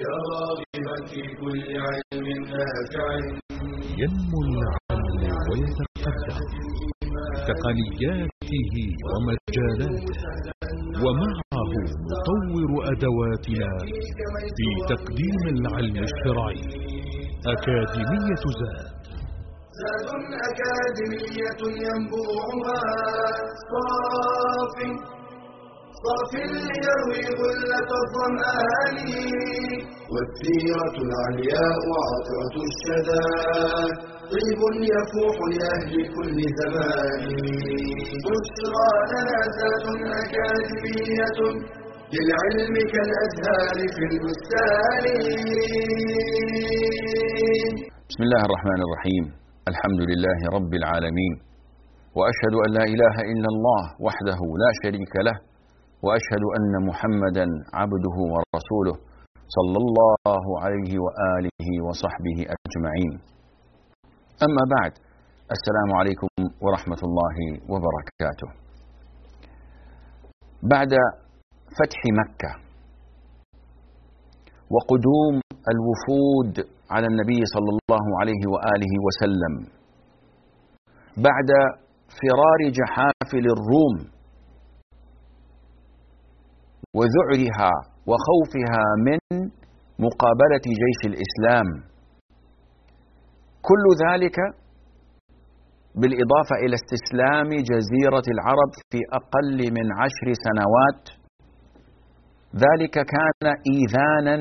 يا راغبا في كل علم نافع. ينمو العلم ويتقدم. تقنياته ومجالاته. ومعه نطور أدواتنا في تقديم العلم الشرعي. أكاديمية زاد. زاد أكاديمية ينبوعها. صاف صاف ليروي غلة الظمآن. والسيرة العلياء عطرة الشدى. طيب يفوح لأهل كل زمان. بشرى لنا زاد أكاديمية للعلم كالأزهار في البستان. بسم الله الرحمن الرحيم. الحمد لله رب العالمين. وأشهد أن لا إله إلا الله وحده لا شريك له. وأشهد أن محمدا عبده ورسوله صلى الله عليه وآله وصحبه أجمعين. أما بعد السلام عليكم ورحمة الله وبركاته. بعد فتح مكة وقدوم الوفود على النبي صلى الله عليه وآله وسلم بعد فرار جحافل الروم وذعرها وخوفها من مقابلة جيش الإسلام. كل ذلك بالإضافة إلى استسلام جزيرة العرب في أقل من عشر سنوات. ذلك كان إيذانا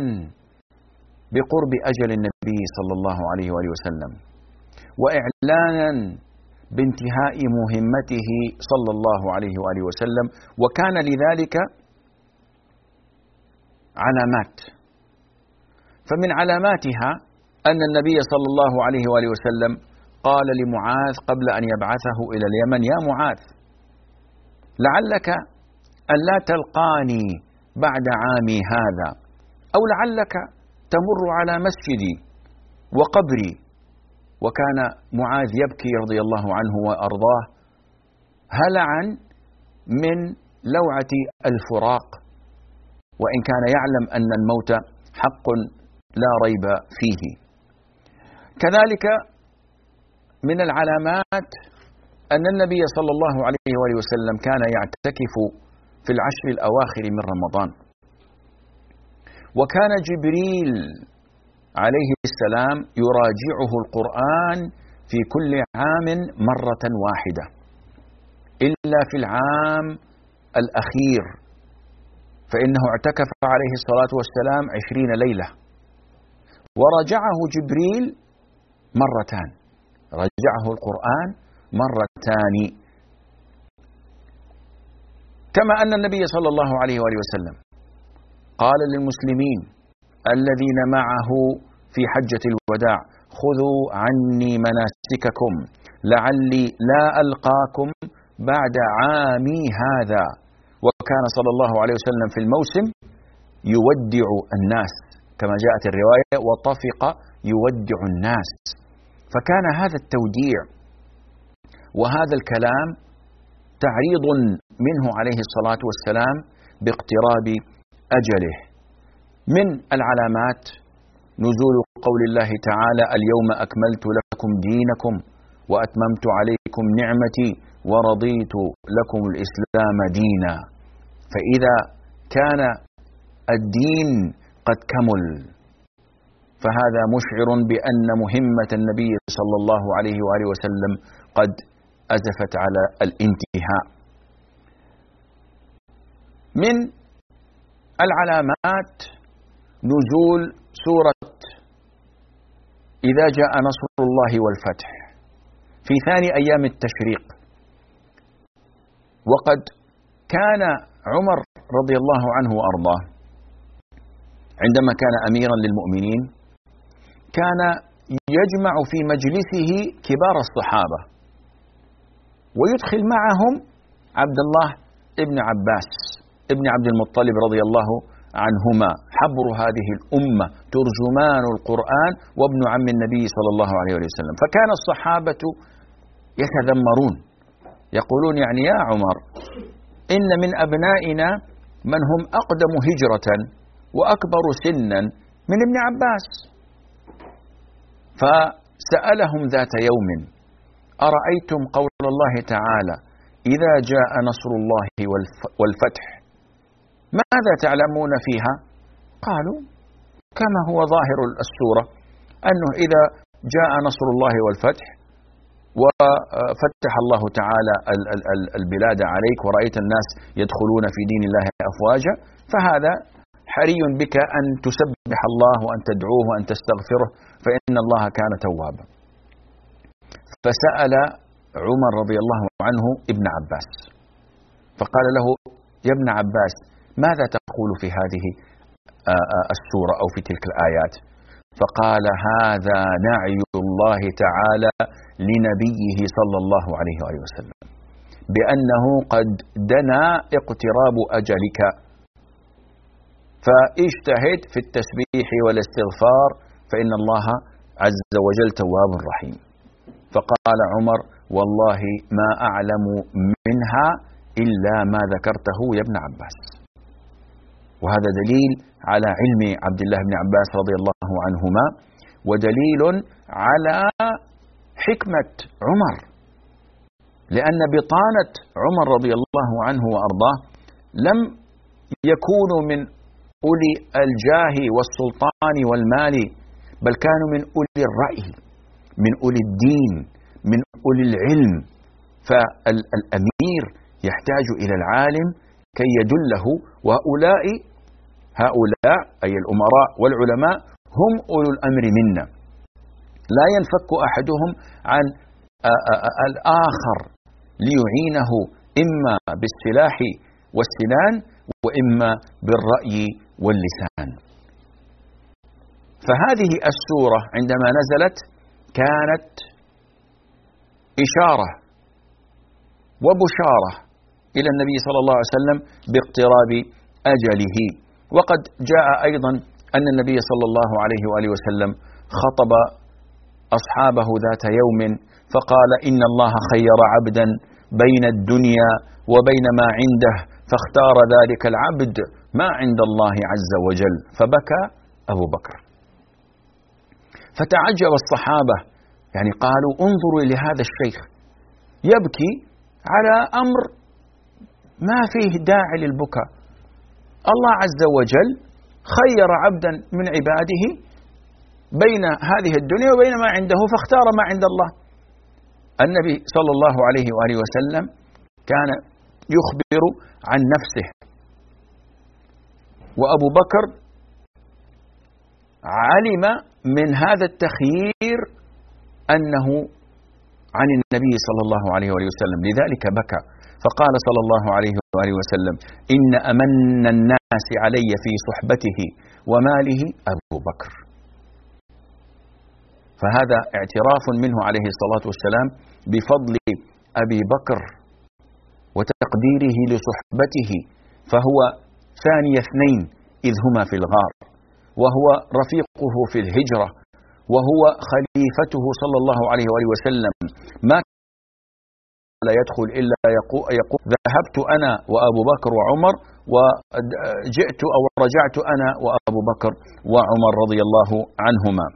بقرب أجل النبي صلى الله عليه وآله وسلم وإعلانا بانتهاء مهمته صلى الله عليه وآله وسلم. وكان لذلك علامات. فمن علاماتها أن النبي صلى الله عليه وآله وسلم قال لمعاذ قبل أن يبعثه إلى اليمن يا معاذ لعلك أن لا تلقاني بعد عامي هذا أو لعلك تمر على مسجدي وقبري. وكان معاذ يبكي رضي الله عنه وأرضاه هلعا من لوعة الفراق. وإن كان يعلم أن الموت حق لا ريب فيه. كذلك من العلامات أن النبي صلى الله عليه وآله وسلم كان يعتكف في العشر الأواخر من رمضان. وكان جبريل عليه السلام يراجعه القرآن في كل عام مرة واحدة إلا في العام الأخير فإنه اعتكف عليه الصلاة والسلام عشرين ليلة. ورجعه جبريل مرتان. رجعه القرآن مرتان. كما أن النبي صلى الله عليه وآله وسلم قال للمسلمين الذين معه في حجة الوداع خذوا عني مناسككم لعلي لا ألقاكم بعد عامي هذا. وكان صلى الله عليه وسلم في الموسم يودع الناس كما جاءت الرواية وطفق يودع الناس. فكان هذا التوديع وهذا الكلام تعريض منه عليه الصلاة والسلام باقتراب أجله. من العلامات نزول قول الله تعالى اليوم أكملت لكم دينكم وأتممت عليكم نعمتي ورضيت لكم الإسلام دينا. فإذا كان الدين قد كمل فهذا مشعر بأن مهمة النبي صلى الله عليه وآله وسلم قد أزفت على الانتهاء. من العلامات نزول سورة إذا جاء نصر الله والفتح. في ثاني أيام التشريق وقد كان عمر رضي الله عنه وأرضاه. عندما كان أميرا للمؤمنين كان يجمع في مجلسه كبار الصحابة ويدخل معهم عبد الله ابن عباس ابن عبد المطلب رضي الله عنهما. حبر هذه الأمة ترجمان القرآن وابن عم النبي صلى الله عليه وسلم. فكان الصحابة يتذمرون. يقولون يعني يا عمر إن من أبنائنا من هم أقدم هجرة وأكبر سنا من ابن عباس. فسألهم ذات يوم أرأيتم قول الله تعالى إذا جاء نصر الله والفتح ماذا تعلمون فيها؟ قالوا كما هو ظاهر السورة أنه إذا جاء نصر الله والفتح وفتح الله تعالى البلاد عليك ورأيت الناس يدخلون في دين الله أفواجا فهذا حري بك أن تسبح الله وأن تدعوه وأن تستغفره فإن الله كان توابا. فسأل عمر رضي الله عنه ابن عباس فقال له يا ابن عباس ماذا تقول في هذه السورة أو في تلك الآيات؟ فقال هذا نعي الله تعالى لنبيه صلى الله عليه وآله وسلم بأنه قد دنا اقتراب أجلك فاجتهد في التسبيح والاستغفار فإن الله عز وجل تواب رحيم. فقال عمر والله ما أعلم منها إلا ما ذكرته يا ابن عباس. وهذا دليل على علم عبد الله بن عباس رضي الله عنهما ودليل على حكمة عمر. لأن بطانة عمر رضي الله عنه وأرضاه لم يكونوا من أولي الجاه والسلطان والمال بل كانوا من أولي الرأي من أولي الدين من أولي العلم. فالأمير يحتاج إلى العالم كي يدله وهؤلاء هؤلاء أي الأمراء والعلماء هم أولو الأمر منا. لا ينفك أحدهم عن الآخر ليعينه إما بالسلاح والسنان وإما بالرأي واللسان. فهذه السورة عندما نزلت كانت إشارة وبشارة إلى النبي صلى الله عليه وسلم باقتراب أجله. وقد جاء أيضا أن النبي صلى الله عليه وآله وسلم خطب أصحابه ذات يوم فقال إن الله خير عبدا بين الدنيا وبين ما عنده فاختار ذلك العبد ما عند الله عز وجل فبكى أبو بكر. فتعجب الصحابة يعني قالوا انظروا لهذا الشيخ يبكي على أمر ما فيه داعي للبكاء. الله عز وجل خير عبدا من عباده بين هذه الدنيا وبين ما عنده فاختار ما عند الله. النبي صلى الله عليه وآله وسلم كان يخبر عن نفسه. وأبو بكر علم من هذا التخيير أنه عن النبي صلى الله عليه وآله وسلم. لذلك بكى. فقال صلى الله عليه وآله وسلم إن أمن الناس علي في صحبته وماله أبو بكر. فهذا اعتراف منه عليه الصلاة والسلام بفضل أبي بكر وتقديره لصحبته فهو ثاني اثنين إذ هما في الغار وهو رفيقه في الهجرة وهو خليفته صلى الله عليه وآله وسلم. ما لا يدخل إلا يقول, ذهبت أنا وأبو بكر وعمر وجئت أو رجعت أنا وأبو بكر وعمر رضي الله عنهما.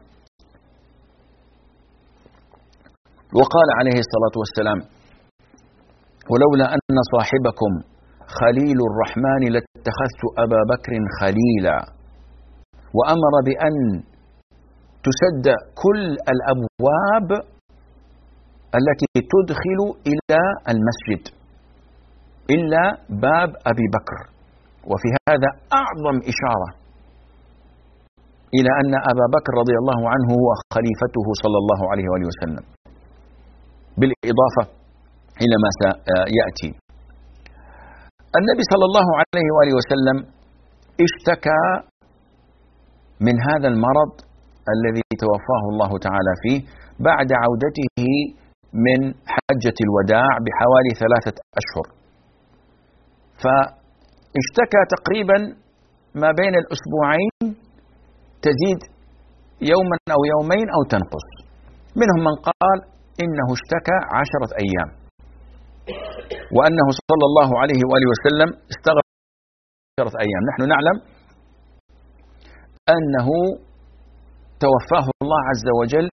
وقال عليه الصلاة والسلام ولولا أن صاحبكم خليل الرحمن لاتخذت أبا بكر خليلا وأمر بأن تسد كل الأبواب التي تدخل إلى المسجد إلا باب أبي بكر. وفي هذا أعظم إشارة إلى أن أبا بكر رضي الله عنه هو خليفته صلى الله عليه وآله وسلم. بالإضافة إلى ما سيأتي. النبي صلى الله عليه وآله وسلم اشتكى من هذا المرض الذي توفاه الله تعالى فيه بعد عودته من حجة الوداع بحوالي ثلاثة أشهر. فاشتكى تقريبا ما بين الأسبوعين تزيد يوما أو يومين أو تنقص. منهم من قال إنه اشتكى عشرة أيام. وأنه صلى الله عليه وآله وسلم استغرق عشرة أيام. نحن نعلم أنه توفاه الله عز وجل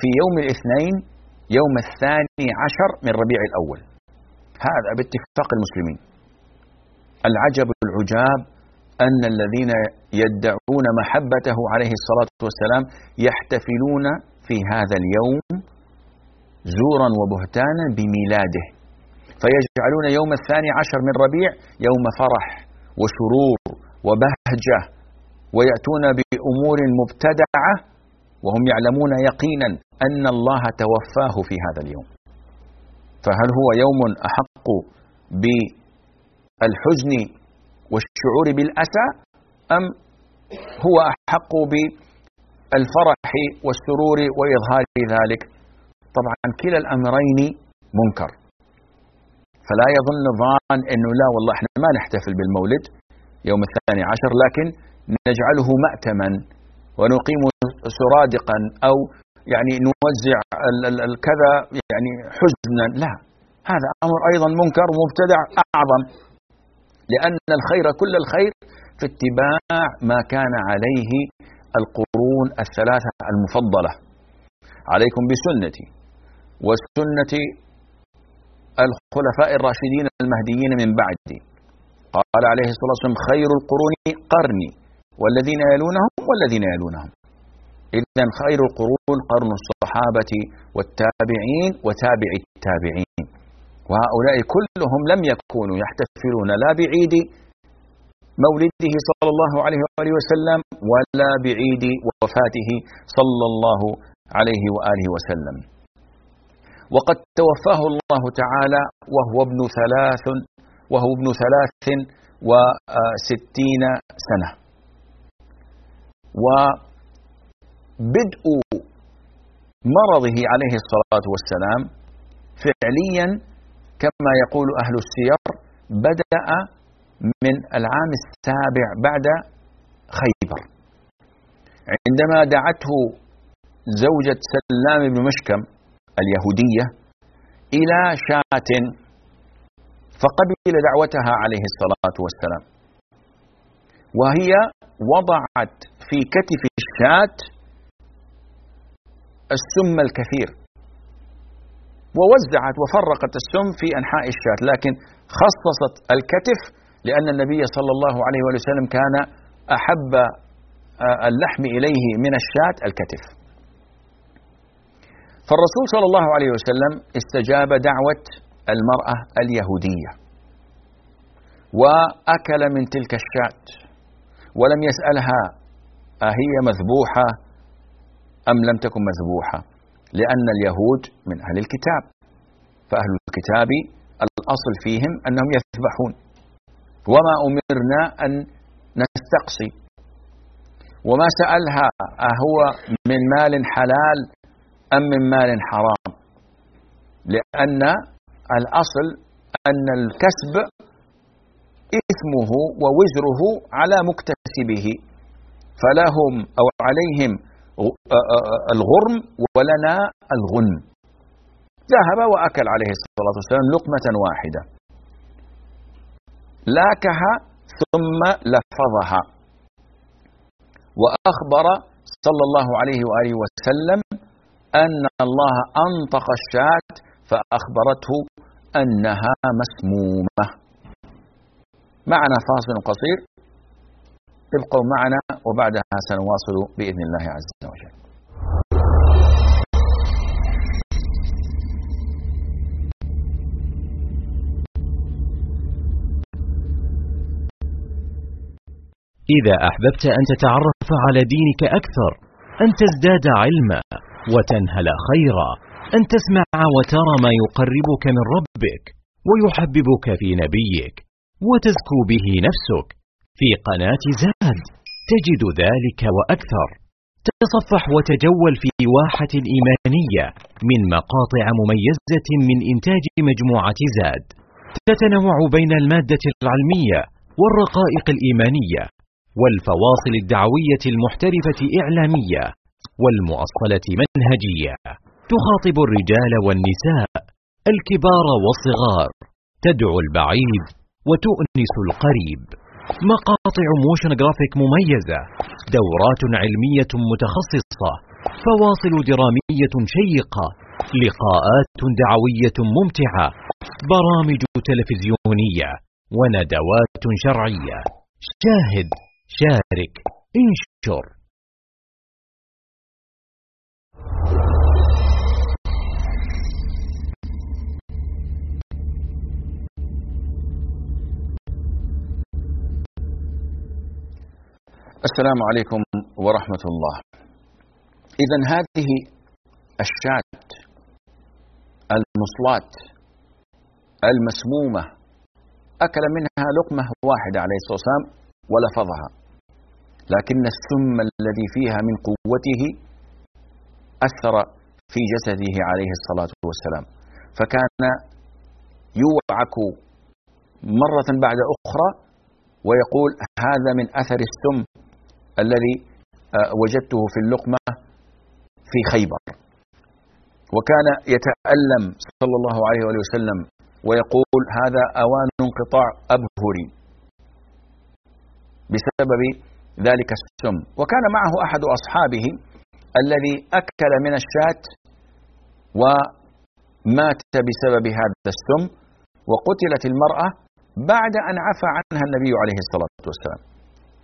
في يوم الاثنين يوم الثاني عشر من ربيع الأول. هذا باتفاق المسلمين. العجب العجاب أن الذين يدعون محبته عليه الصلاة والسلام يحتفلون في هذا اليوم زورا وبهتانا بميلاده. فيجعلون يوم الثاني عشر من ربيع يوم فرح وسرور وبهجة ويأتون بأمور مبتدعة وهم يعلمون يقينا أن الله توفاه في هذا اليوم. فهل هو يوم أحق بالحزن والشعور بالأسى أم هو أحق بالفرح والسرور وإظهار ذلك؟ طبعا كلا الأمرين منكر. فلا يظن ظان أنه لا والله إحنا ما نحتفل بالمولد يوم الثاني عشر لكن نجعله مأتما ونقيم سرادقا أو يعني نوزع الكذا يعني حزنا. لا هذا أمر أيضا منكر ومبتدع أعظم لأن الخير كل الخير في اتباع ما كان عليه القرون الثلاثة المفضلة. عليكم بسنتي وسنة الخلفاء الراشدين المهديين من بعدي. قال عليه الصلاة والسلام خير القرون قرني والذين يلونهم والذين يلونهم. إذا خير القرون قرن الصحابة والتابعين وتابع التابعين. وهؤلاء كلهم لم يكونوا يحتفلون لا بعيد مولده صلى الله عليه وآله وسلم ولا بعيد وفاته صلى الله عليه وآله وسلم. وقد توفاه الله تعالى وهو ابن ثلاث وهو ابن ثلاث وستين سنة. وبدء مرضه عليه الصلاة والسلام فعليا كما يقول أهل السير بدأ من العام السابع بعد خيبر. عندما دعته زوجة سلام بن مشكم اليهودية إلى شاة فقبل دعوتها عليه الصلاة والسلام. وهي وضعت في كتف الشاة السم الكثير. ووزعت وفرقت السم في أنحاء الشاة لكن خصصت الكتف لأن النبي صلى الله عليه وسلم كان أحب آه، اللحم إليه من الشاة الكتف. فالرسول صلى الله عليه وسلم استجاب دعوة المرأة اليهودية وأكل من تلك الشاة ولم يسألها أهي مذبوحة أم لم تكن مذبوحة؟ لأن اليهود من أهل الكتاب. فأهل الكتاب الأصل فيهم أنهم يذبحون. وما أمرنا أن نستقصي. وما سألها أهو من مال حلال أم من مال حرام؟ لأن الأصل أن الكسب إثمه ووزره على مكتسبه. فلهم أو عليهم الغرم ولنا الغنم ذهب وأكل عليه الصلاة والسلام لقمة واحدة. لاكها ثم لفظها. وأخبر صلى الله عليه وآله وسلم أن الله أنطق الشاة فأخبرته أنها مسمومة. معنا فاصل قصير. ابقوا معنا وبعدها سنواصل بإذن الله عز وجل. إذا أحببت أن تتعرف على دينك أكثر أن تزداد علما وتنهل خيرا أن تسمع وترى ما يقربك من ربك ويحببك في نبيك وتزكو به نفسك. في قناة زاد تجد ذلك وأكثر. تصفح وتجول في واحة إيمانية من مقاطع مميزة من إنتاج مجموعة زاد. تتنوع بين المادة العلمية والرقائق الإيمانية والفواصل الدعوية المحترفة إعلامية والمؤصلة منهجية. تخاطب الرجال والنساء الكبار والصغار. تدعو البعيد وتؤنس القريب. مقاطع motion graphic مميزة دورات علمية متخصصة فواصل درامية شيقة لقاءات دعوية ممتعة برامج تلفزيونية وندوات شرعية. شاهد شارك انشر. السلام عليكم ورحمة الله. إذا هذه الشاة المصلاة المسمومة أكل منها لقمة واحدة عليه الصلاة والسلام ولفظها لكن السم الذي فيها من قوته أثر في جسده عليه الصلاة والسلام فكان يوعك مرة بعد أخرى ويقول هذا من أثر السم الذي آه، وجدته في اللقمة في خيبر. وكان يتألم صلى الله عليه وآله وسلم ويقول هذا أوان انقطاع أبهري بسبب ذلك السم. وكان معه أحد أصحابه الذي أكل من الشاة ومات بسبب هذا السم وقتلت المرأة بعد أن عفى عنها النبي عليه الصلاة والسلام.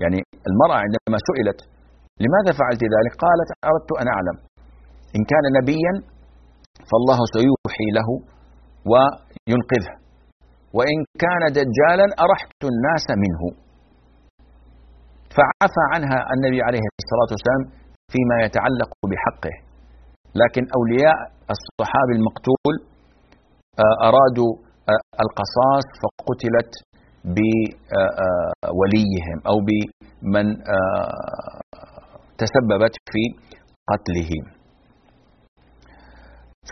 يعني المرأة عندما سئلت لماذا فعلت ذلك؟ قالت أردت أن أعلم. إن كان نبيا فالله سيوحي له وينقذه. وإن كان دجالا أرحت الناس منه. فعفى عنها النبي عليه الصلاة والسلام فيما يتعلق بحقه. لكن أولياء الصحابي المقتول آه، أرادوا آه، القصاص فقتلت بوليهم أو بمن آه، تسببت في قتله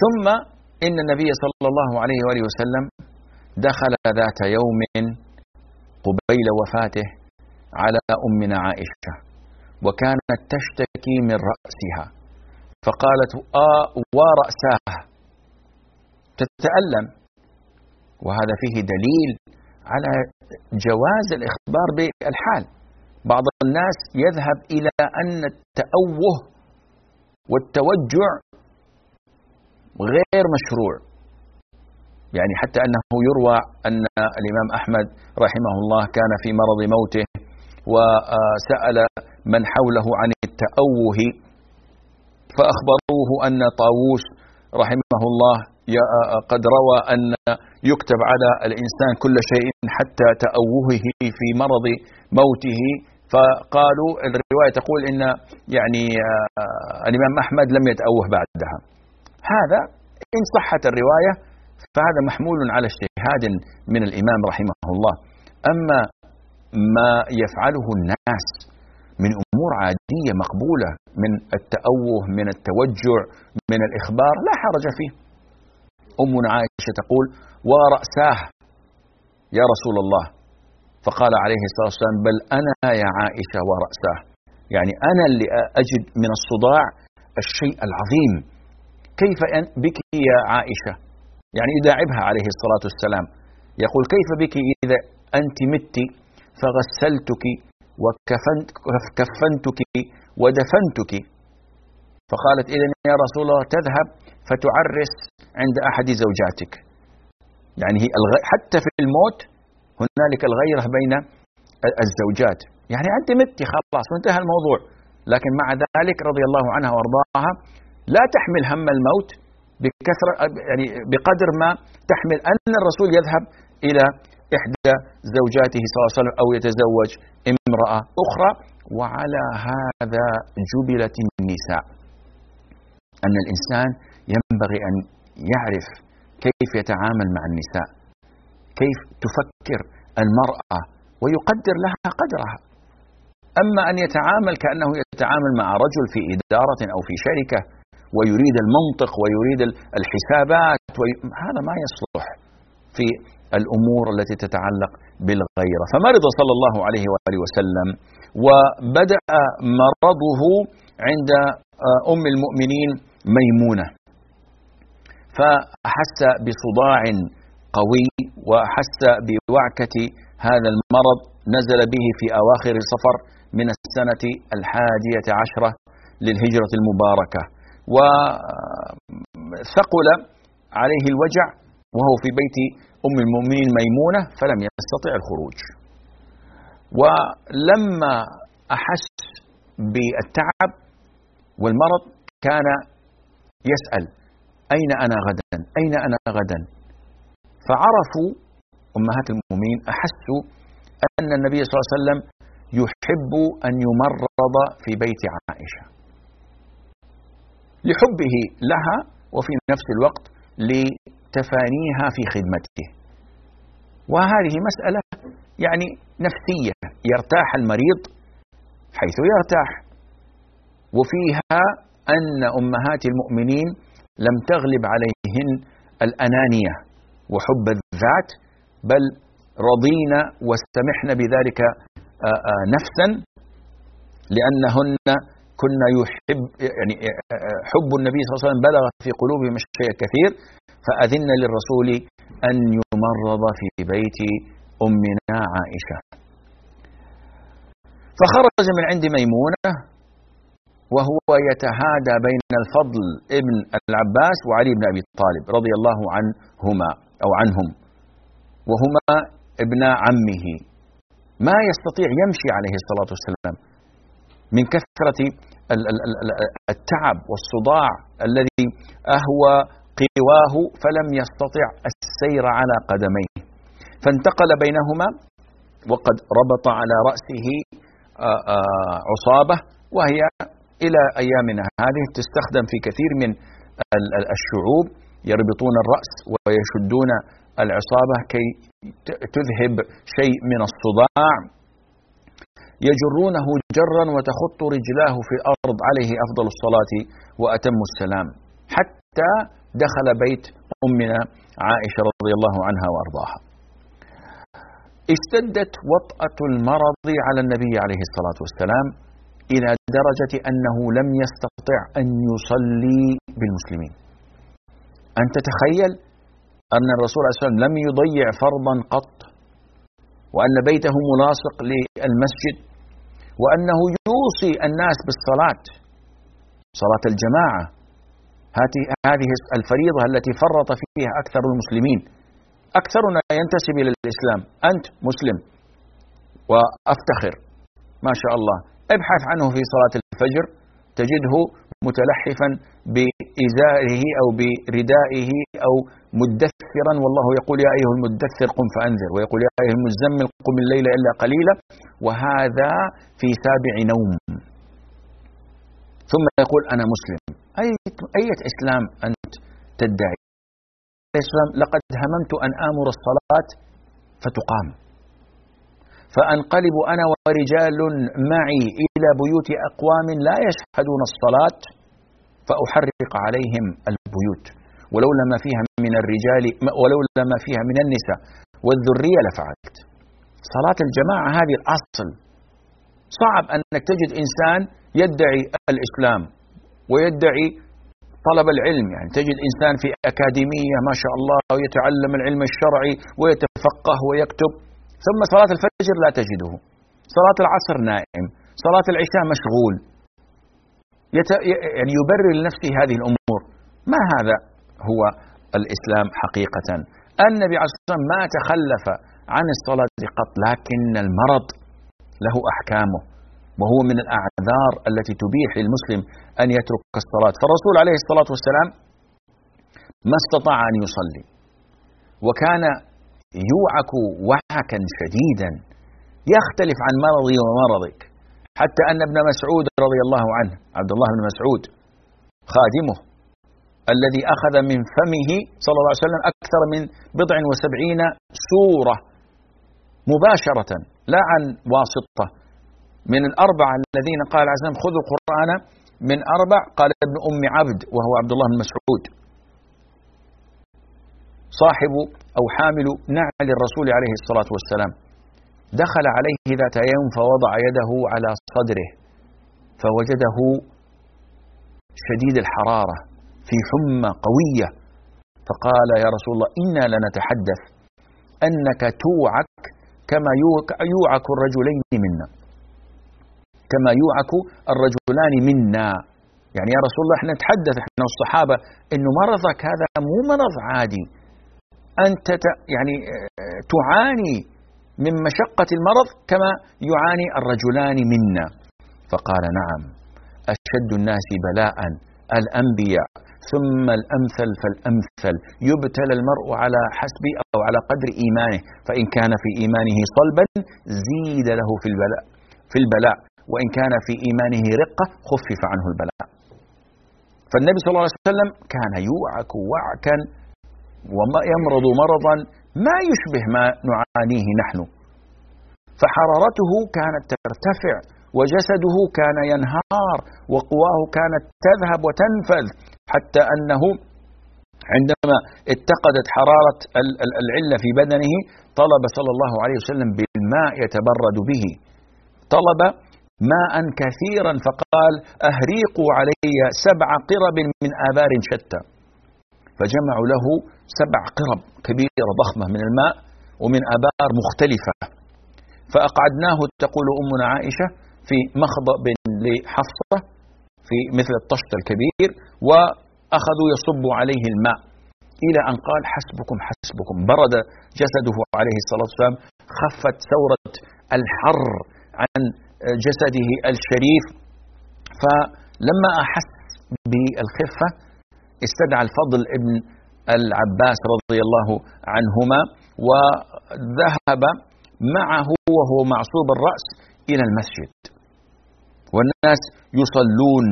ثم إن النبي صلى الله عليه وآله وسلم دخل ذات يوم قبيل وفاته على أمنا عائشة وكانت تشتكي من رأسها فقالت آه ورأساه تتألم. وهذا فيه دليل على جواز الإخبار بالحال. بعض الناس يذهب إلى أن التأوه والتوجع غير مشروع. يعني حتى أنه يروى أن الإمام أحمد رحمه الله كان في مرض موته وسأل من حوله عن التأوه فأخبروه أن طاووس رحمه الله قد روى أن يكتب على الإنسان كل شيء حتى تأوهه في مرض موته. فقالوا الرواية تقول إن يعني الإمام أحمد لم يتأوه بعدها. هذا إن صحت الرواية فهذا محمول على اجتهاد من الإمام رحمه الله أما ما يفعله الناس من أمور عادية مقبولة من التأوه من التوجع من الإخبار لا حرج فيه. أمنا عائشة تقول ورأساه يا رسول الله. فقال عليه الصلاة والسلام بل أنا يا عائشة ورأساه يعني أنا اللي أجد من الصداع الشيء العظيم. كيف بك يا عائشة. يعني يداعبها عليه الصلاة والسلام. يقول كيف بك إذا أنت مت فغسلتك وكفنتك ودفنتك. فقالت إذن يا رسول الله تذهب فتعرس عند أحد زوجاتك. يعني هي حتى في الموت هنالك الغيرة بين الزوجات. يعني أنت مت خلاص وانتهى الموضوع. لكن مع ذلك رضي الله عنها وأرضاها لا تحمل هم الموت بكثرة يعني بقدر ما تحمل أن الرسول يذهب إلى إحدى زوجاته صلى الله عليه وسلم أو يتزوج امرأة أخرى وعلى هذا جبلت النساء. أن الإنسان ينبغي أن يعرف كيف يتعامل مع النساء كيف تفكر المرأة ويقدر لها قدرها. أما أن يتعامل كأنه يتعامل مع رجل في إدارة أو في شركة ويريد المنطق ويريد الحسابات هذا ما يصلح في الأمور التي تتعلق بالغيرة. فمرض صلى الله عليه وآله وسلم وبدأ مرضه عند أم المؤمنين ميمونة. فأحس بصداع قوي وأحس بوعكة هذا المرض نزل به في أواخر صفر من السنة الحادية عشرة للهجرة المباركة. وثقل عليه الوجع وهو في بيت أم المؤمنين ميمونة فلم يستطع الخروج. ولما أحس بالتعب والمرض كان يسأل أين أنا غدا؟ أين أنا غدا؟ فعرفوا أمهات المؤمنين أحسوا أن النبي صلى الله عليه وسلم يحب أن يمرض في بيت عائشة. لحبه لها وفي نفس الوقت لتفانيها في خدمته. وهذه مسألة يعني نفسية يرتاح المريض حيث يرتاح. وفيها أن أمهات المؤمنين لم تغلب عليهن الأنانية وحب الذات بل رضينا واستمحن بذلك آه، آه، نفسا لأنهن كنا يحب يعني آه، حب النبي صلى الله عليه وسلم بلغ في قلوبهم الشيء الكثير. فأذن للرسول أن يمرض في بيت أمنا عائشة. فخرج من عند ميمونة وهو يتهادى بين الفضل ابن العباس وعلي بن أبي طالب رضي الله عنهما أو عنهم وهما ابن عمه. ما يستطيع يمشي عليه الصلاة والسلام من كثرة التعب والصداع الذي أهوى قواه فلم يستطع السير على قدميه. فانتقل بينهما وقد ربط على رأسه عصابة وهي إلى أيامنا هذه تستخدم في كثير من الشعوب. يربطون الرأس ويشدون العصابة كي تذهب شيء من الصداع. يجرونه جرا وتخط رجلاه في الأرض عليه أفضل الصلاة وأتم السلام. حتى دخل بيت أمنا عائشة رضي الله عنها وأرضاها. اشتدت وطأة المرض على النبي عليه الصلاة والسلام إلى درجة أنه لم يستطع أن يصلي بالمسلمين. أن تتخيل أن الرسول عليه الصلاة والسلام لم يضيع فرضا قط وأن بيته ملاصق للمسجد وأنه يوصي الناس بالصلاة صلاة الجماعة هذه الفريضة التي فرط فيها أكثر المسلمين. أكثرنا ينتسب إلى الإسلام. أنت مسلم. وأفتخر. ما شاء الله. ابحث عنه في صلاة الفجر. تجده متلحفا بإزاره أو بردائه أو مدثرا. والله يقول يا أيها المدثر قم فأنذر. ويقول يا أيها المزمل قم الليل إلا قليلا. وهذا في سابع نوم. ثم يقول أنا مسلم. أي أية إسلام أنت تدعي؟ الإسلام لقد هممت أن آمر الصلاة فتقام. فأنقلب أنا ورجال معي إلى بيوت أقوام لا يشهدون الصلاة فأحرق عليهم البيوت. ولولا ما فيها من الرجال ولولا ما فيها من النساء والذرية لفعلت. صلاة الجماعة هذه الأصل. صعب أنك تجد إنسان يدعي الإسلام ويدعي طلب العلم يعني تجد إنسان في أكاديمية ما شاء الله ويتعلم العلم الشرعي ويتفقه ويكتب ثم صلاة الفجر لا تجده. صلاة العصر نائم صلاة العشاء مشغول. يت... يعني يبرر لنفسه هذه الأمور. ما هذا هو الإسلام حقيقة؟ النبي عليه الصلاة والسلام ما تخلف عن الصلاة قط لكن المرض له أحكامه. وهو من الأعذار التي تبيح للمسلم أن يترك الصلاة. فالرسول عليه الصلاة والسلام ما استطاع أن يصلي وكان يوعك وعكا شديدا يختلف عن مرضي ومرضك حتى أن ابن مسعود رضي الله عنه عبد الله بن مسعود خادمه الذي أخذ من فمه صلى الله عليه وسلم أكثر من بضع وسبعين سورة مباشرة لا عن واسطة من الأربعة الذين قال عليه خذوا القرآن من أربع قال ابن أم عبد وهو عبد الله بن مسعود. صاحب أو حامل نعل الرسول عليه الصلاة والسلام. دخل عليه ذات يوم فوضع يده على صدره فوجده شديد الحرارة في حمى قوية. فقال يا رسول الله إنا لنتحدث أنك توعك كما يوعك الرجلين منا. كما يوعك الرجلان منا. يعني يا رسول الله إحنا نتحدث إحنا والصحابة إنه مرضك هذا مو مرض عادي. أنت يعني آه، تعاني من مشقة المرض كما يعاني الرجلان منا. فقال نعم أشد الناس بلاء الأنبياء ثم الأمثل فالأمثل. يبتلى المرء على حسب أو على قدر إيمانه فإن كان في إيمانه صلبا زيد له في البلاء في البلاء. وإن كان في إيمانه رقة خفف عنه البلاء. فالنبي صلى الله عليه وسلم كان يوعك وعكا ويمرض مرضا ما يشبه ما نعانيه نحن. فحرارته كانت ترتفع وجسده كان ينهار وقواه كانت تذهب وتنفذ حتى أنه عندما اتقدت حرارة العلة في بدنه طلب صلى الله عليه وسلم بالماء يتبرد به. طلب ماء كثيرا فقال أهريقوا علي سبع قرب من آبار شتى. فجمعوا له سبع قرب كبيرة ضخمة من الماء ومن آبار مختلفة. فأقعدناه تقول أمنا عائشة في مخبأ لحفصة في مثل الطشت الكبير وأخذوا يصبوا عليه الماء. إلى أن قال حسبكم حسبكم. برد جسده عليه الصلاة والسلام خفت ثورة الحر عن جسده الشريف. فلما أحس بالخفة استدعى الفضل ابن العباس رضي الله عنهما وذهب معه وهو معصوب الرأس إلى المسجد. والناس يصلون.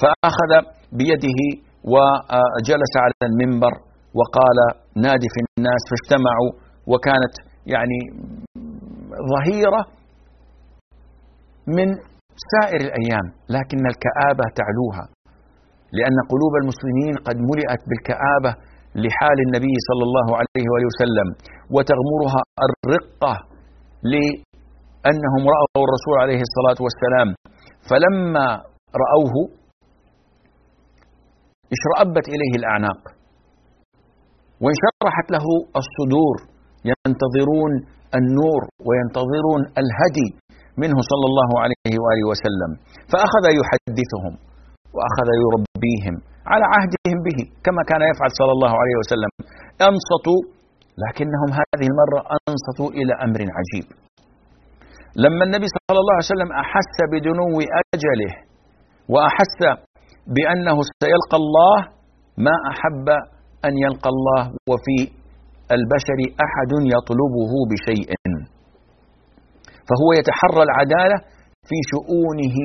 فأخذ بيده وجلس على المنبر وقال نادي في الناس فاجتمعوا. وكانت يعني ظهيرة من سائر الأيام لكن الكآبة تعلوها لأن قلوب المسلمين قد ملئت بالكآبة لحال النبي صلى الله عليه وآله وسلم وتغمرها الرقة أنهم رأوا الرسول عليه الصلاة والسلام. فلما رأوه اشرأبت إليه الأعناق وانشرحت له الصدور. ينتظرون النور وينتظرون الهدي منه صلى الله عليه وآله وسلم. فأخذ يحدثهم وأخذ يربيهم على عهدهم به كما كان يفعل صلى الله عليه وسلم. أنصتوا لكنهم هذه المرة أنصتوا إلى أمر عجيب. لما النبي صلى الله عليه وسلم أحس بدنو أجله وأحس بأنه سيلقى الله ما أحب أن يلقى الله وفي البشر أحد يطلبه بشيء. فهو يتحرى العدالة في شؤونه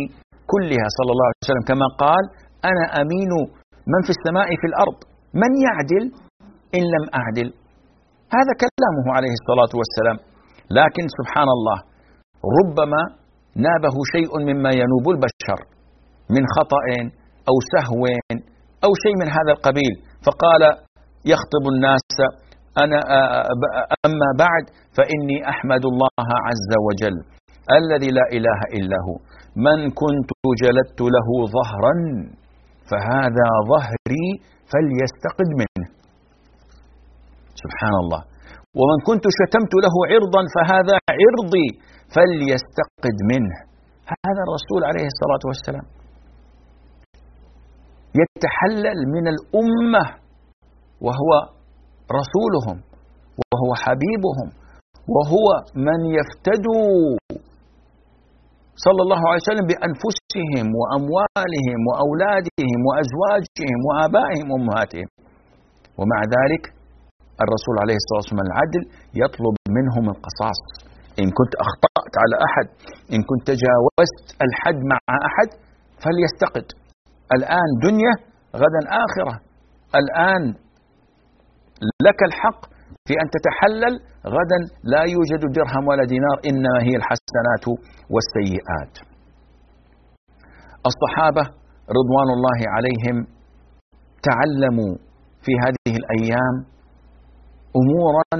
كلها صلى الله عليه وسلم. كما قال أنا أمين من في السماء في الأرض. من يعدل إن لم أعدل؟ هذا كلامه عليه الصلاة والسلام. لكن سبحان الله ربما نابه شيء مما ينوب البشر من خطأ أو سهو أو شيء من هذا القبيل. فقال يخطب الناس أنا أما بعد فإني أحمد الله عز وجل الذي لا إله إلا هو من كنت جلدت له ظهرا فهذا ظهري فليستقد منه. سبحان الله. ومن كنت شتمت له عرضا فهذا عرضي فليستقد منه. هذا الرسول عليه الصلاة والسلام. يتحلل من الأمة وهو رسولهم وهو حبيبهم وهو من يفتدوا صلى الله عليه وسلم بأنفسهم وأموالهم وأولادهم وأزواجهم وآبائهم وأمهاتهم. ومع ذلك الرسول عليه الصلاة والسلام العدل يطلب منهم القصاص. إن كنت أخطأت على أحد إن كنت تجاوزت الحد مع أحد فليستقد. الآن دنيا غدا آخرة. الآن لك الحق في أن تتحلل غدا لا يوجد درهم ولا دينار إنما هي الحسنات والسيئات. الصحابة رضوان الله عليهم تعلموا في هذه الأيام أمورا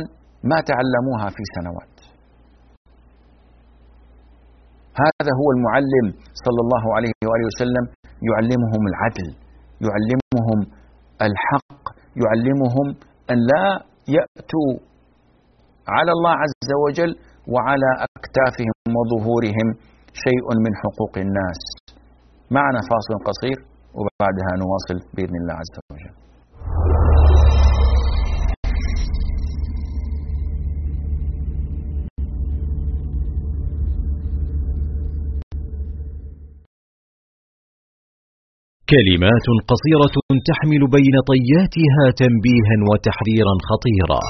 ما تعلموها في سنوات. هذا هو المعلم صلى الله عليه وآله وسلم يعلمهم العدل يعلمهم الحق يعلمهم أن لا يأتوا على الله عز وجل وعلى أكتافهم وظهورهم شيء من حقوق الناس. معنا فاصل قصير وبعدها نواصل بإذن الله عز وجل. كلمات قصيرة تحمل بين طياتها تنبيها وتحذيرا خطيرا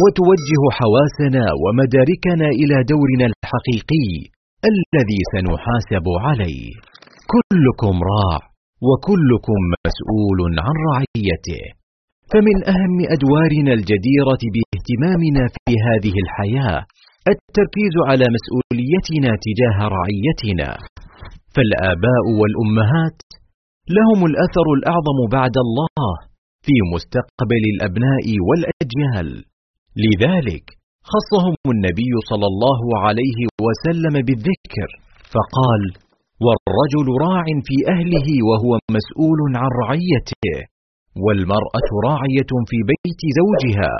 وتوجه حواسنا ومداركنا إلى دورنا الحقيقي الذي سنحاسب عليه. كلكم راع وكلكم مسؤول عن رعيته. فمن أهم أدوارنا الجديرة باهتمامنا في هذه الحياة التركيز على مسؤوليتنا تجاه رعيتنا. فالآباء والأمهات لهم الأثر الأعظم بعد الله في مستقبل الأبناء والأجيال. لذلك خصهم النبي صلى الله عليه وسلم بالذكر فقال والرجل راع في أهله وهو مسؤول عن رعيته والمرأة راعية في بيت زوجها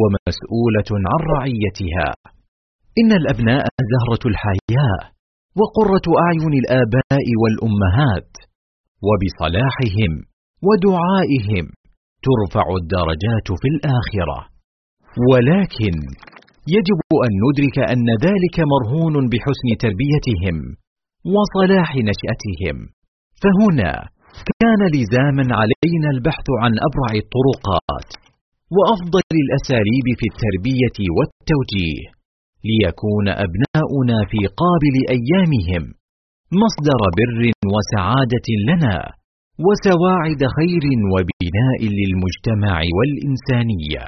ومسؤولة عن رعيتها. إن الأبناء زهرة الحياة وقرة أعين الآباء والأمهات وبصلاحهم ودعائهم ترفع الدرجات في الآخرة. ولكن يجب أن ندرك أن ذلك مرهون بحسن تربيتهم وصلاح نشأتهم. فهنا كان لزاما علينا البحث عن أبرع الطرقات وأفضل الأساليب في التربية والتوجيه ليكون أبناؤنا في قابل أيامهم. مصدر بر وسعادة لنا وسواعد خير وبناء للمجتمع والإنسانية.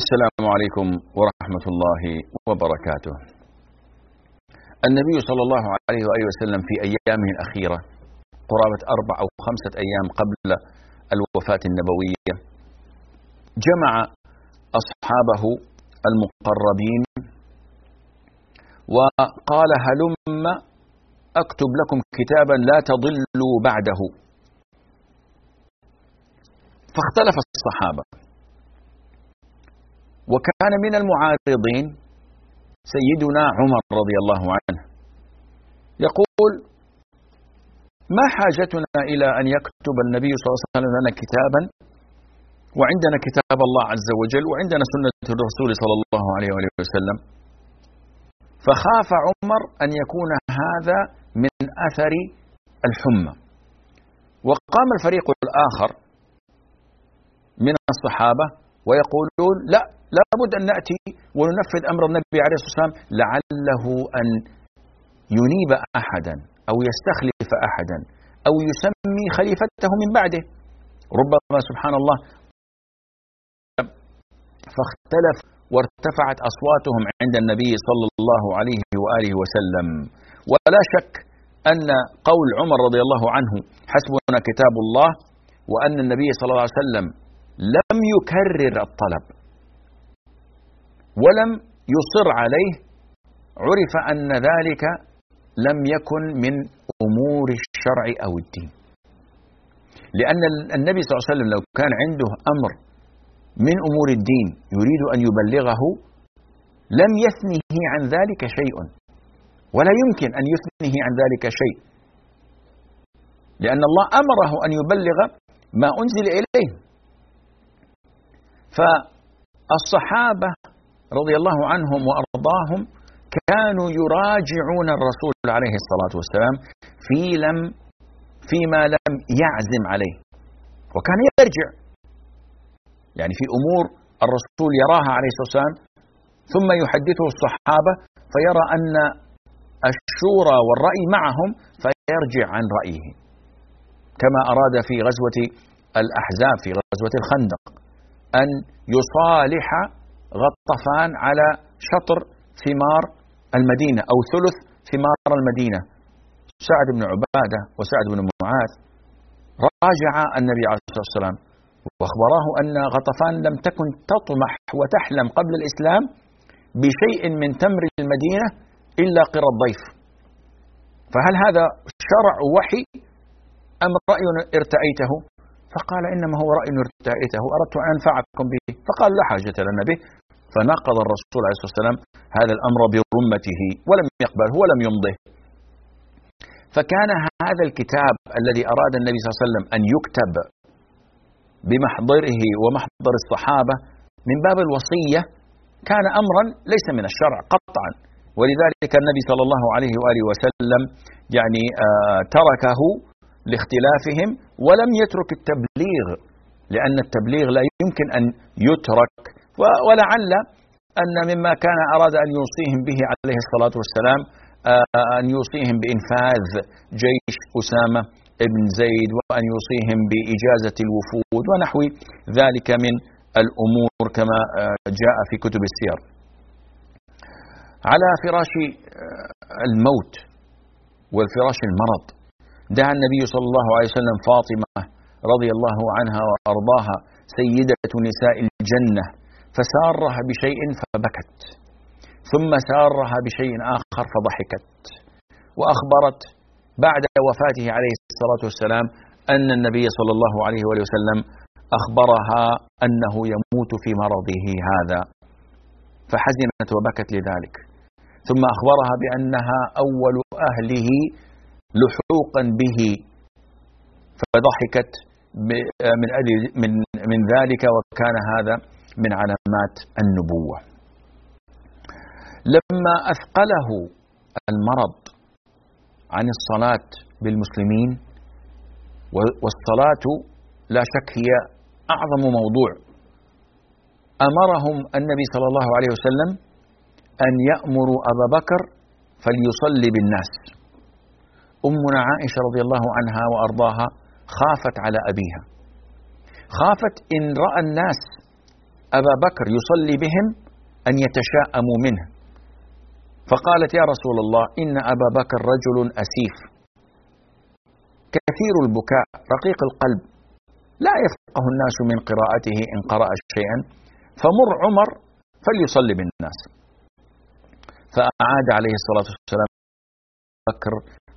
السلام عليكم ورحمة الله وبركاته. النبي صلى الله عليه وآله وسلم في أيامه الأخيرة قرابة أربع أو خمسة أيام قبل الوفاة النبوية جمع أصحابه المقربين وقال هلم أكتب لكم كتابا لا تضلوا بعده. فاختلف الصحابة. وكان من المعارضين سيدنا عمر رضي الله عنه يقول ما حاجتنا إلى أن يكتب النبي صلى الله عليه وسلم لنا كتابا؟ وعندنا كتاب الله عز وجل وعندنا سنة الرسول صلى الله عليه وسلم. فخاف عمر أن يكون هذا من أثر الحمى. وقام الفريق الآخر من الصحابة ويقولون لا لابد أن نأتي وننفذ أمر النبي عليه الصلاة والسلام لعله أن ينيب أحدا. أو يستخلف أحدا أو يسمي خليفته من بعده. ربما سبحان الله فاختلف وارتفعت أصواتهم عند النبي صلى الله عليه وآله وسلم. ولا شك أن قول عمر رضي الله عنه حسبنا كتاب الله وأن النبي صلى الله عليه وسلم لم يكرر الطلب ولم يصر عليه عرف أن ذلك لم يكن من أمور الشرع أو الدين. لأن النبي صلى الله عليه وسلم لو كان عنده أمر من أمور الدين يريد أن يبلغه لم يثنه عن ذلك شيء. ولا يمكن أن يثنه عن ذلك شيء. لأن الله أمره أن يبلغ ما أنزل إليه. فالصحابة رضي الله عنهم وأرضاهم كانوا يراجعون الرسول عليه الصلاة والسلام في لم فيما لم يعزم عليه. وكان يرجع. يعني في أمور الرسول يراها عليه الصلاة والسلام ثم يحدثه الصحابة فيرى أن الشورى والرأي معهم فيرجع عن رأيه. كما أراد في غزوة الأحزاب في غزوة الخندق أن يصالح غطفان على شطر ثمار المدينة أو ثلث ثمار المدينة. سعد بن عبادة وسعد بن معاذ راجع النبي عليه الصلاة والسلام وأخبراه أن غطفان لم تكن تطمح وتحلم قبل الإسلام بشيء من تمر المدينة إلا قر الضيف. فهل هذا شرع وحي أم رأي ارتأيته؟ فقال إنما هو رأي ارتأيته أردت أن أنفعكم به. فقال لا حاجة لنا به. فنقض الرسول عليه الصلاة والسلام هذا الأمر برمته ولم يقبله ولم يمضه. فكان هذا الكتاب الذي أراد النبي صلى الله عليه وسلم أن يكتب بمحضره ومحضر الصحابة من باب الوصية كان أمرا ليس من الشرع قطعا. ولذلك النبي صلى الله عليه وآله وسلم يعني آه تركه لاختلافهم ولم يترك التبليغ لأن التبليغ لا يمكن أن يترك ولعل أن مما كان أراد أن يوصيهم به عليه الصلاة والسلام آه، أن يوصيهم بإنفاذ جيش أسامة بن زيد وأن يوصيهم بإجازة الوفود ونحو ذلك من الأمور كما آه، جاء في كتب السير. على فراش آه، الموت والفراش المرض دعا النبي صلى الله عليه وسلم فاطمة رضي الله عنها وأرضاها سيدة نساء الجنة فسارها بشيء فبكت ثم سارها بشيء آخر فضحكت. وأخبرت بعد وفاته عليه الصلاة والسلام أن النبي صلى الله عليه وسلم أخبرها أنه يموت في مرضه هذا فحزنت وبكت لذلك. ثم أخبرها بأنها أول أهله لحوقا به فضحكت من من من ذلك وكان هذا من علامات النبوة. لما أثقله المرض عن الصلاة بالمسلمين والصلاة لا شك هي أعظم موضوع أمرهم النبي صلى الله عليه وسلم أن يأمروا أبا بكر فليصلي بالناس. أمنا عائشة رضي الله عنها وأرضاها خافت على أبيها. خافت إن رأى الناس أبا بكر يصلي بهم أن يتشاءموا منه. فقالت يا رسول الله إن أبا بكر رجل أسيف. كثير البكاء رقيق القلب. لا يفقه الناس من قراءته إن قرأ شيئا. فمر عمر فليصلي بالناس. فأعاد عليه الصلاة والسلام بكر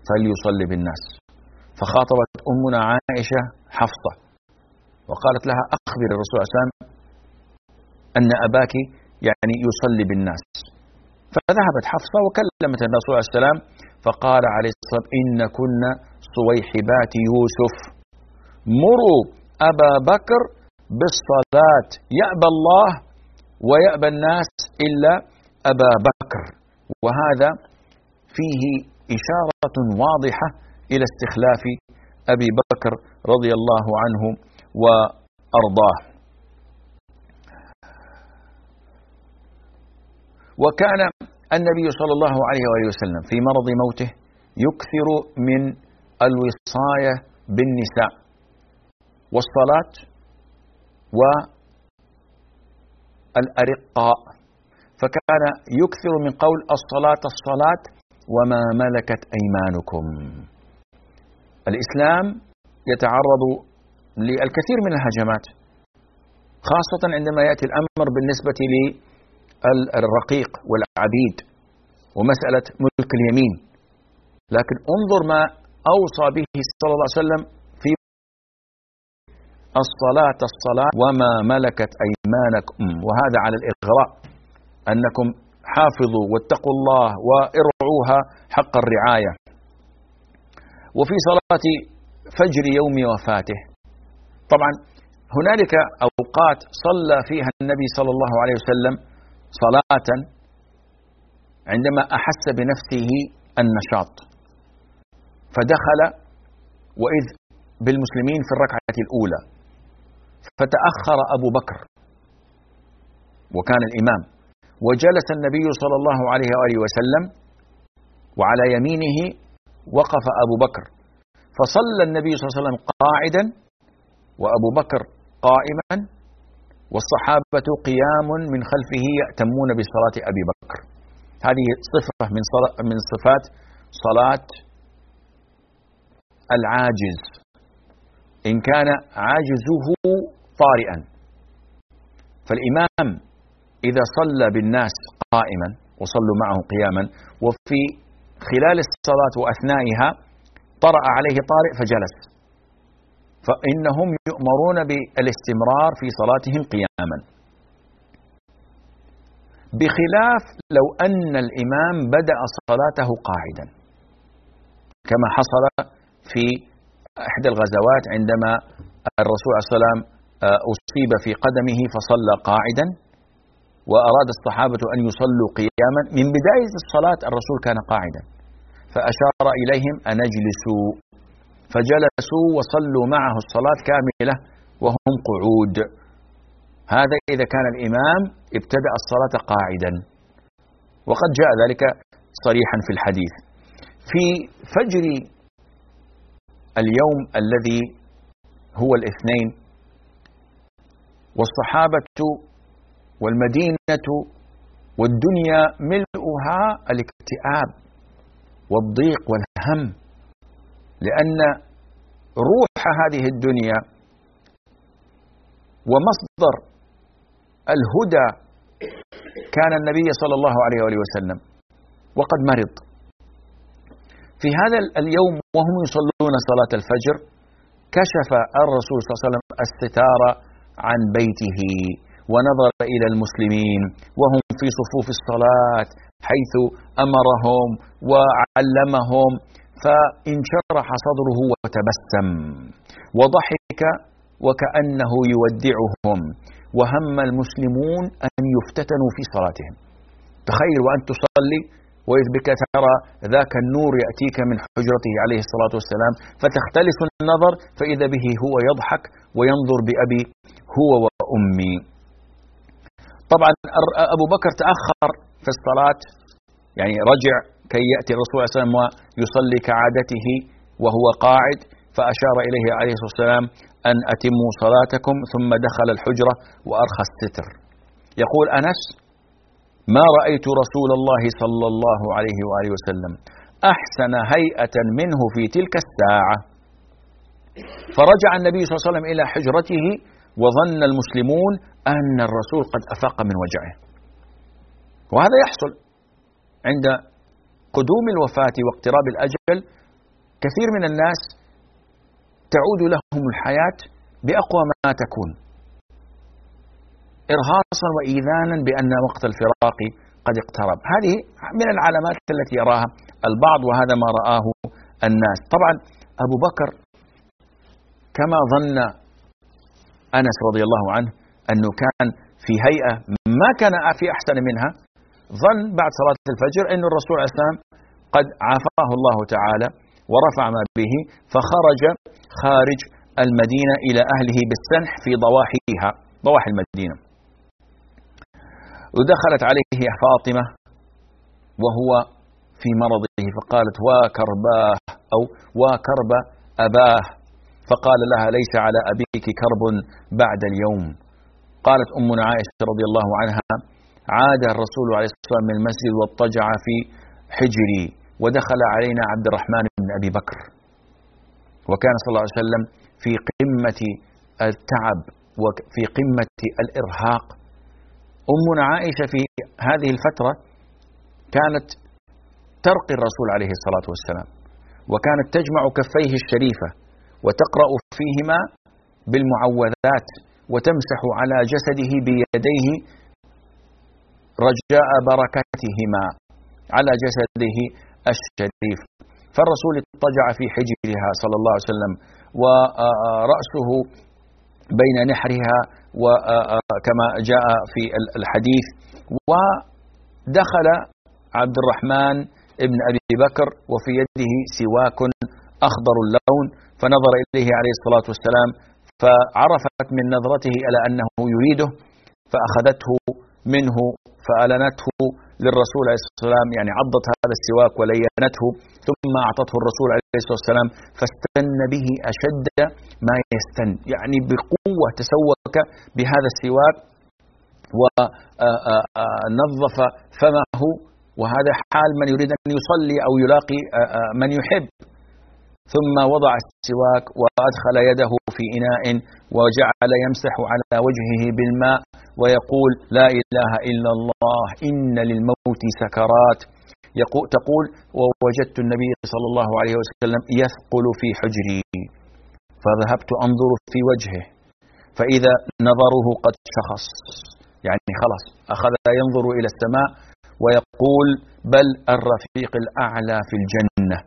فليصلي بالناس. فخاطبت أمنا عائشة حفصة وقالت لها أخبر الرسول صلى الله عليه وسلم أن أباك يعني يصلي بالناس. فذهبت حفصة وكلمت الرسول عليه السلام فقال عليه الصلاة والسلام إن كنا صويحبات يوسف. مروا أبا بكر بالصلاة. يأبى الله ويأبى الناس إلا أبا بكر. وهذا فيه إشارة واضحة إلى استخلاف أبي بكر رضي الله عنه وأرضاه. وكان النبي صلى الله عليه وآله وسلم في مرض موته يكثر من الوصاية بالنساء والصلاة والأرقاء فكان يكثر من قول الصلاة الصلاة وما ملكت أيمانكم. الإسلام يتعرض للكثير من الهجمات خاصة عندما يأتي الأمر بالنسبة للرقيق والعبيد ومسألة ملك اليمين. لكن انظر ما أوصى به صلى الله عليه وسلم في الصلاة الصلاة وما ملكت أيمانكم. وهذا على الإغراء أنكم حافظوا واتقوا الله وارعوها حق الرعاية. وفي صلاة فجر يوم وفاته. طبعا هنالك أوقات صلى فيها النبي صلى الله عليه وسلم صلاة عندما أحس بنفسه النشاط. فدخل وإذ بالمسلمين في الركعة الأولى. فتأخر أبو بكر وكان الإمام. وجلس النبي صلى الله عليه وآله وسلم وعلى يمينه وقف أبو بكر. فصلى النبي صلى الله عليه وسلم قاعدا وأبو بكر قائما والصحابة قيام من خلفه يأتمون بصلاة أبي بكر. هذه صفة من من صفات صلاة العاجز. إن كان عاجزه طارئا. فالإمام إذا صلى بالناس قائما وصلوا معه قياما وفي خلال الصلاة وأثنائها طرأ عليه طارئ فجلس. فإنهم يؤمرون بالاستمرار في صلاتهم قياما. بخلاف لو أن الإمام بدأ صلاته قاعدا كما حصل في إحدى الغزوات عندما الرسول عليه السلام آه، أصيب في قدمه فصلى قاعدا وأراد الصحابة أن يصلوا قياما. من بداية الصلاة الرسول كان قاعدا فأشار إليهم أن اجلسوا. فجلسوا وصلوا معه الصلاة كاملة وهم قعود. هذا إذا كان الإمام ابتدأ الصلاة قاعدا. وقد جاء ذلك صريحا في الحديث. في فجر اليوم الذي هو الاثنين والصحابة والمدينة والدنيا ملؤها الاكتئاب والضيق والهم. لأن روح هذه الدنيا ومصدر الهدى كان النبي صلى الله عليه وآله وسلم وقد مرض. في هذا اليوم وهم يصلون صلاة الفجر كشف الرسول صلى الله عليه وسلم الستار عن بيته ونظر إلى المسلمين وهم في صفوف الصلاة حيث أمرهم وعلمهم فانشرح صدره وتبسم. وضحك وكأنه يودعهم. وهم المسلمون أن يفتتنوا في صلاتهم. تخيل وأن تصلي وإذ بك ترى ذاك النور يأتيك من حجرته عليه الصلاة والسلام فتختلف النظر فإذا به هو يضحك وينظر بأبي هو وأمي. طبعا أبو بكر تأخر في الصلاة يعني رجع كي يأتي الرسول صلى الله عليه وسلم ويصلي كعادته وهو قاعد فأشار إليه عليه الصلاة والسلام أن أتموا صلاتكم ثم دخل الحجرة وأرخى الستر. يقول أنس ما رأيت رسول الله صلى الله عليه وآله وسلم أحسن هيئة منه في تلك الساعة. فرجع النبي صلى الله عليه وسلم إلى حجرته وظن المسلمون أن الرسول قد أفاق من وجعه. وهذا يحصل عند قدوم الوفاة واقتراب الأجل كثير من الناس تعود لهم الحياة بأقوى ما تكون. إرهاصا وإيذانا بأن وقت الفراق قد اقترب. هذه من العلامات التي يراها البعض وهذا ما رآه الناس. طبعا أبو بكر كما ظن أنس رضي الله عنه أنه كان في هيئة ما كان في أحسن منها ظن بعد صلاة الفجر أن الرسول عليه السلام قد عافاه الله تعالى ورفع ما به فخرج خارج المدينة إلى أهله بالسنح في ضواحيها ضواحي المدينة. ودخلت عليه فاطمة وهو في مرضه فقالت وكرباه أو وكرب أباه. فقال لها ليس على أبيك كرب بعد اليوم. قالت أمنا عائشة رضي الله عنها عاد الرسول عليه الصلاة والسلام من المسجد واضطجع في حجري ودخل علينا عبد الرحمن بن أبي بكر. وكان صلى الله عليه وسلم في قمة التعب وفي قمة الإرهاق. أمنا عائشة في هذه الفترة كانت ترقي الرسول عليه الصلاة والسلام وكانت تجمع كفيه الشريفة وتقرأ فيهما بالمعوذات وتمسح على جسده بيديه رجاء بركتهما على جسده الشريف. فالرسول اضطجع في حجرها صلى الله عليه وسلم ورأسه بين نحرها وكما جاء في الحديث ودخل عبد الرحمن ابن أبي بكر وفي يده سواك أخضر اللون فنظر إليه عليه الصلاة والسلام فعرفت من نظرته إلى أنه يريده فأخذته منه فألنته للرسول عليه الصلاة والسلام يعني عضت هذا السواك ولينته ثم أعطته الرسول عليه الصلاة والسلام فاستن به أشد ما يستن. يعني بقوة تسوك بهذا السواك ونظف فمه وهذا حال من يريد أن يصلي أو يلاقي من يحب. ثم وضع السواك وأدخل يده في إناء وجعل يمسح على وجهه بالماء ويقول لا إله إلا الله إن للموت سكرات. تقول ووجدت النبي صلى الله عليه وسلم يثقل في حجري فذهبت أنظر في وجهه فإذا نظره قد شخص يعني خلاص أخذ ينظر إلى السماء ويقول بل الرفيق الأعلى في الجنة.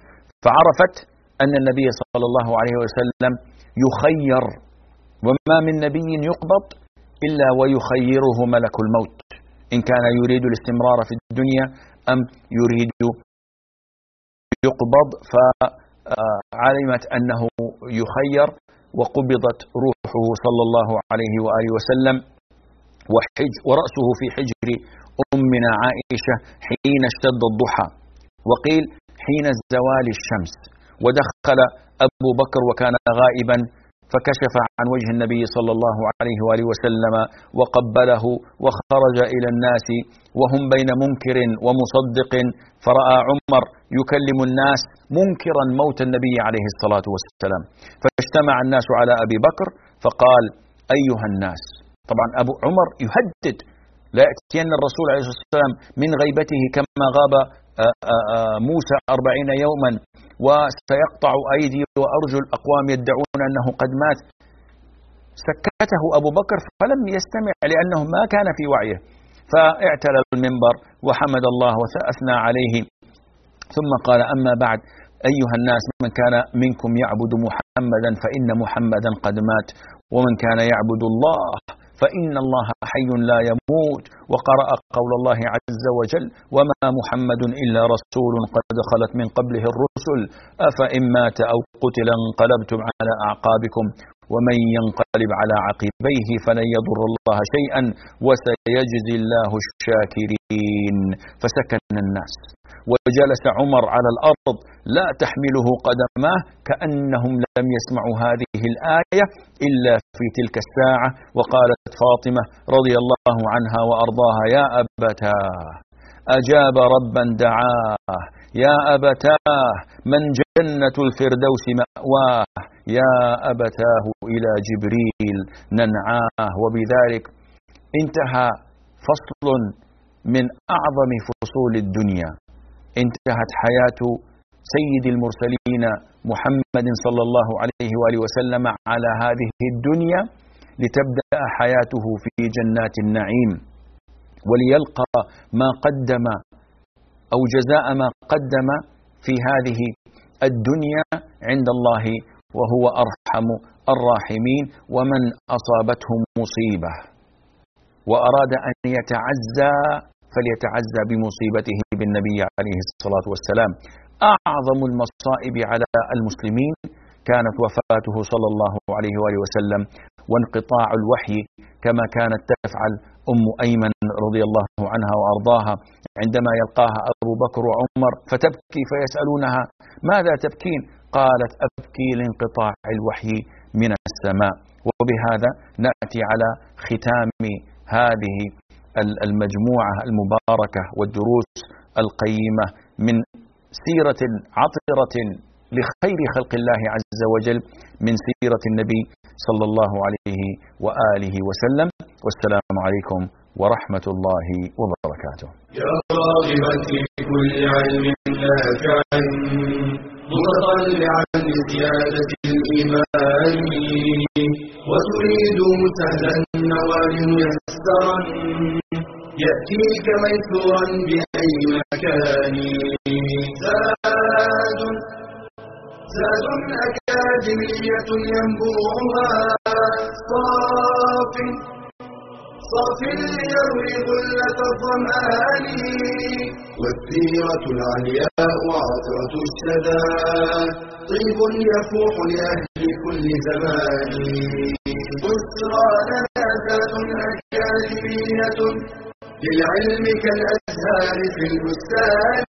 فعرفت أن النبي صلى الله عليه وسلم يخير وما من نبي يقبض إلا ويخيره ملك الموت. إن كان يريد الاستمرار في الدنيا أم يريد يقبض فعلمت أنه يخير وقبضت روحه صلى الله عليه وآله وسلم وحج ورأسه في حجر أمنا عائشة حين اشتد الضحى. وقيل حين زوال الشمس. ودخل أبو بكر وكان غائبا فكشف عن وجه النبي صلى الله عليه وآله وسلم وقبله وخرج إلى الناس وهم بين منكر ومصدق. فرأى عمر يكلم الناس منكرا موت النبي عليه الصلاة والسلام. فاجتمع الناس على أبي بكر فقال أيها الناس طبعا أبو عمر يهدد لا يأتين الرسول عليه الصلاة والسلام من غيبته كما غاب موسى أربعين يوما وسيقطع أيدي وأرجل أقوام يدعون أنه قد مات. سكته أبو بكر فلم يستمع لأنه ما كان في وعيه. فاعتلى المنبر وحمد الله وأثنى عليه. ثم قال أما بعد أيها الناس من كان منكم يعبد محمدا فإن محمدا قد مات ومن كان يعبد الله فإن الله حي لا يموت وقرأ قول الله عز وجل وما محمد إلا رسول قد خلت من قبله الرسل أفإن مات أو قتل انقلبتم على أعقابكم ومن ينقلب على عقبيه فلن يضر الله شيئا وسيجزي الله الشاكرين. فسكن الناس. وجلس عمر على الأرض لا تحمله قدماه كأنهم لم يسمعوا هذه الآية إلا في تلك الساعة. وقالت فاطمة رضي الله عنها وأرضاها يا أبتاه أجاب ربا دعاه يا أبتاه من جنة الفردوس مأواه يا أبتاه إلى جبريل ننعاه وبذلك انتهى فصل من أعظم فصول الدنيا. انتهت حياة سيد المرسلين محمد صلى الله عليه وآله وسلم على هذه الدنيا لتبدأ حياته في جنات النعيم وليلقى ما قدم أو جزاء ما قدم في هذه الدنيا عند الله وهو أرحم الراحمين ومن أصابته مصيبة وأراد أن يتعزى فليتعزى بمصيبته بالنبي عليه الصلاة والسلام. أعظم المصائب على المسلمين كانت وفاته صلى الله عليه وآله وسلم وانقطاع الوحي كما كانت تفعل أم أيمن رضي الله عنها وأرضاها. عندما يلقاها أبو بكر وعمر فتبكي فيسألونها ماذا تبكين؟ قالت أبكي لانقطاع الوحي من السماء. وبهذا نأتي على ختام هذه المجموعة المباركة والدروس القيمة من سيرة عطرة لخير خلق الله عز وجل من سيرة النبي صلى الله عليه وآله وسلم. والسلام عليكم ورحمة الله وبركاته. يا راغبا في كل علم نافع متطلعا لزيادة الإيمان. وتريد سهلا النوال ميسرا يأتيك ميسورا بأي مكان. زاد زاد أكاديمية ينبوعها. صاف صاف ليروي غلة الظمآن والسيرة العلياء عطرة الشدى. طيب يفوح لأهل كل زمان. بشرى لنا ذات أكاديمية للعلم كالأزهار في البستان.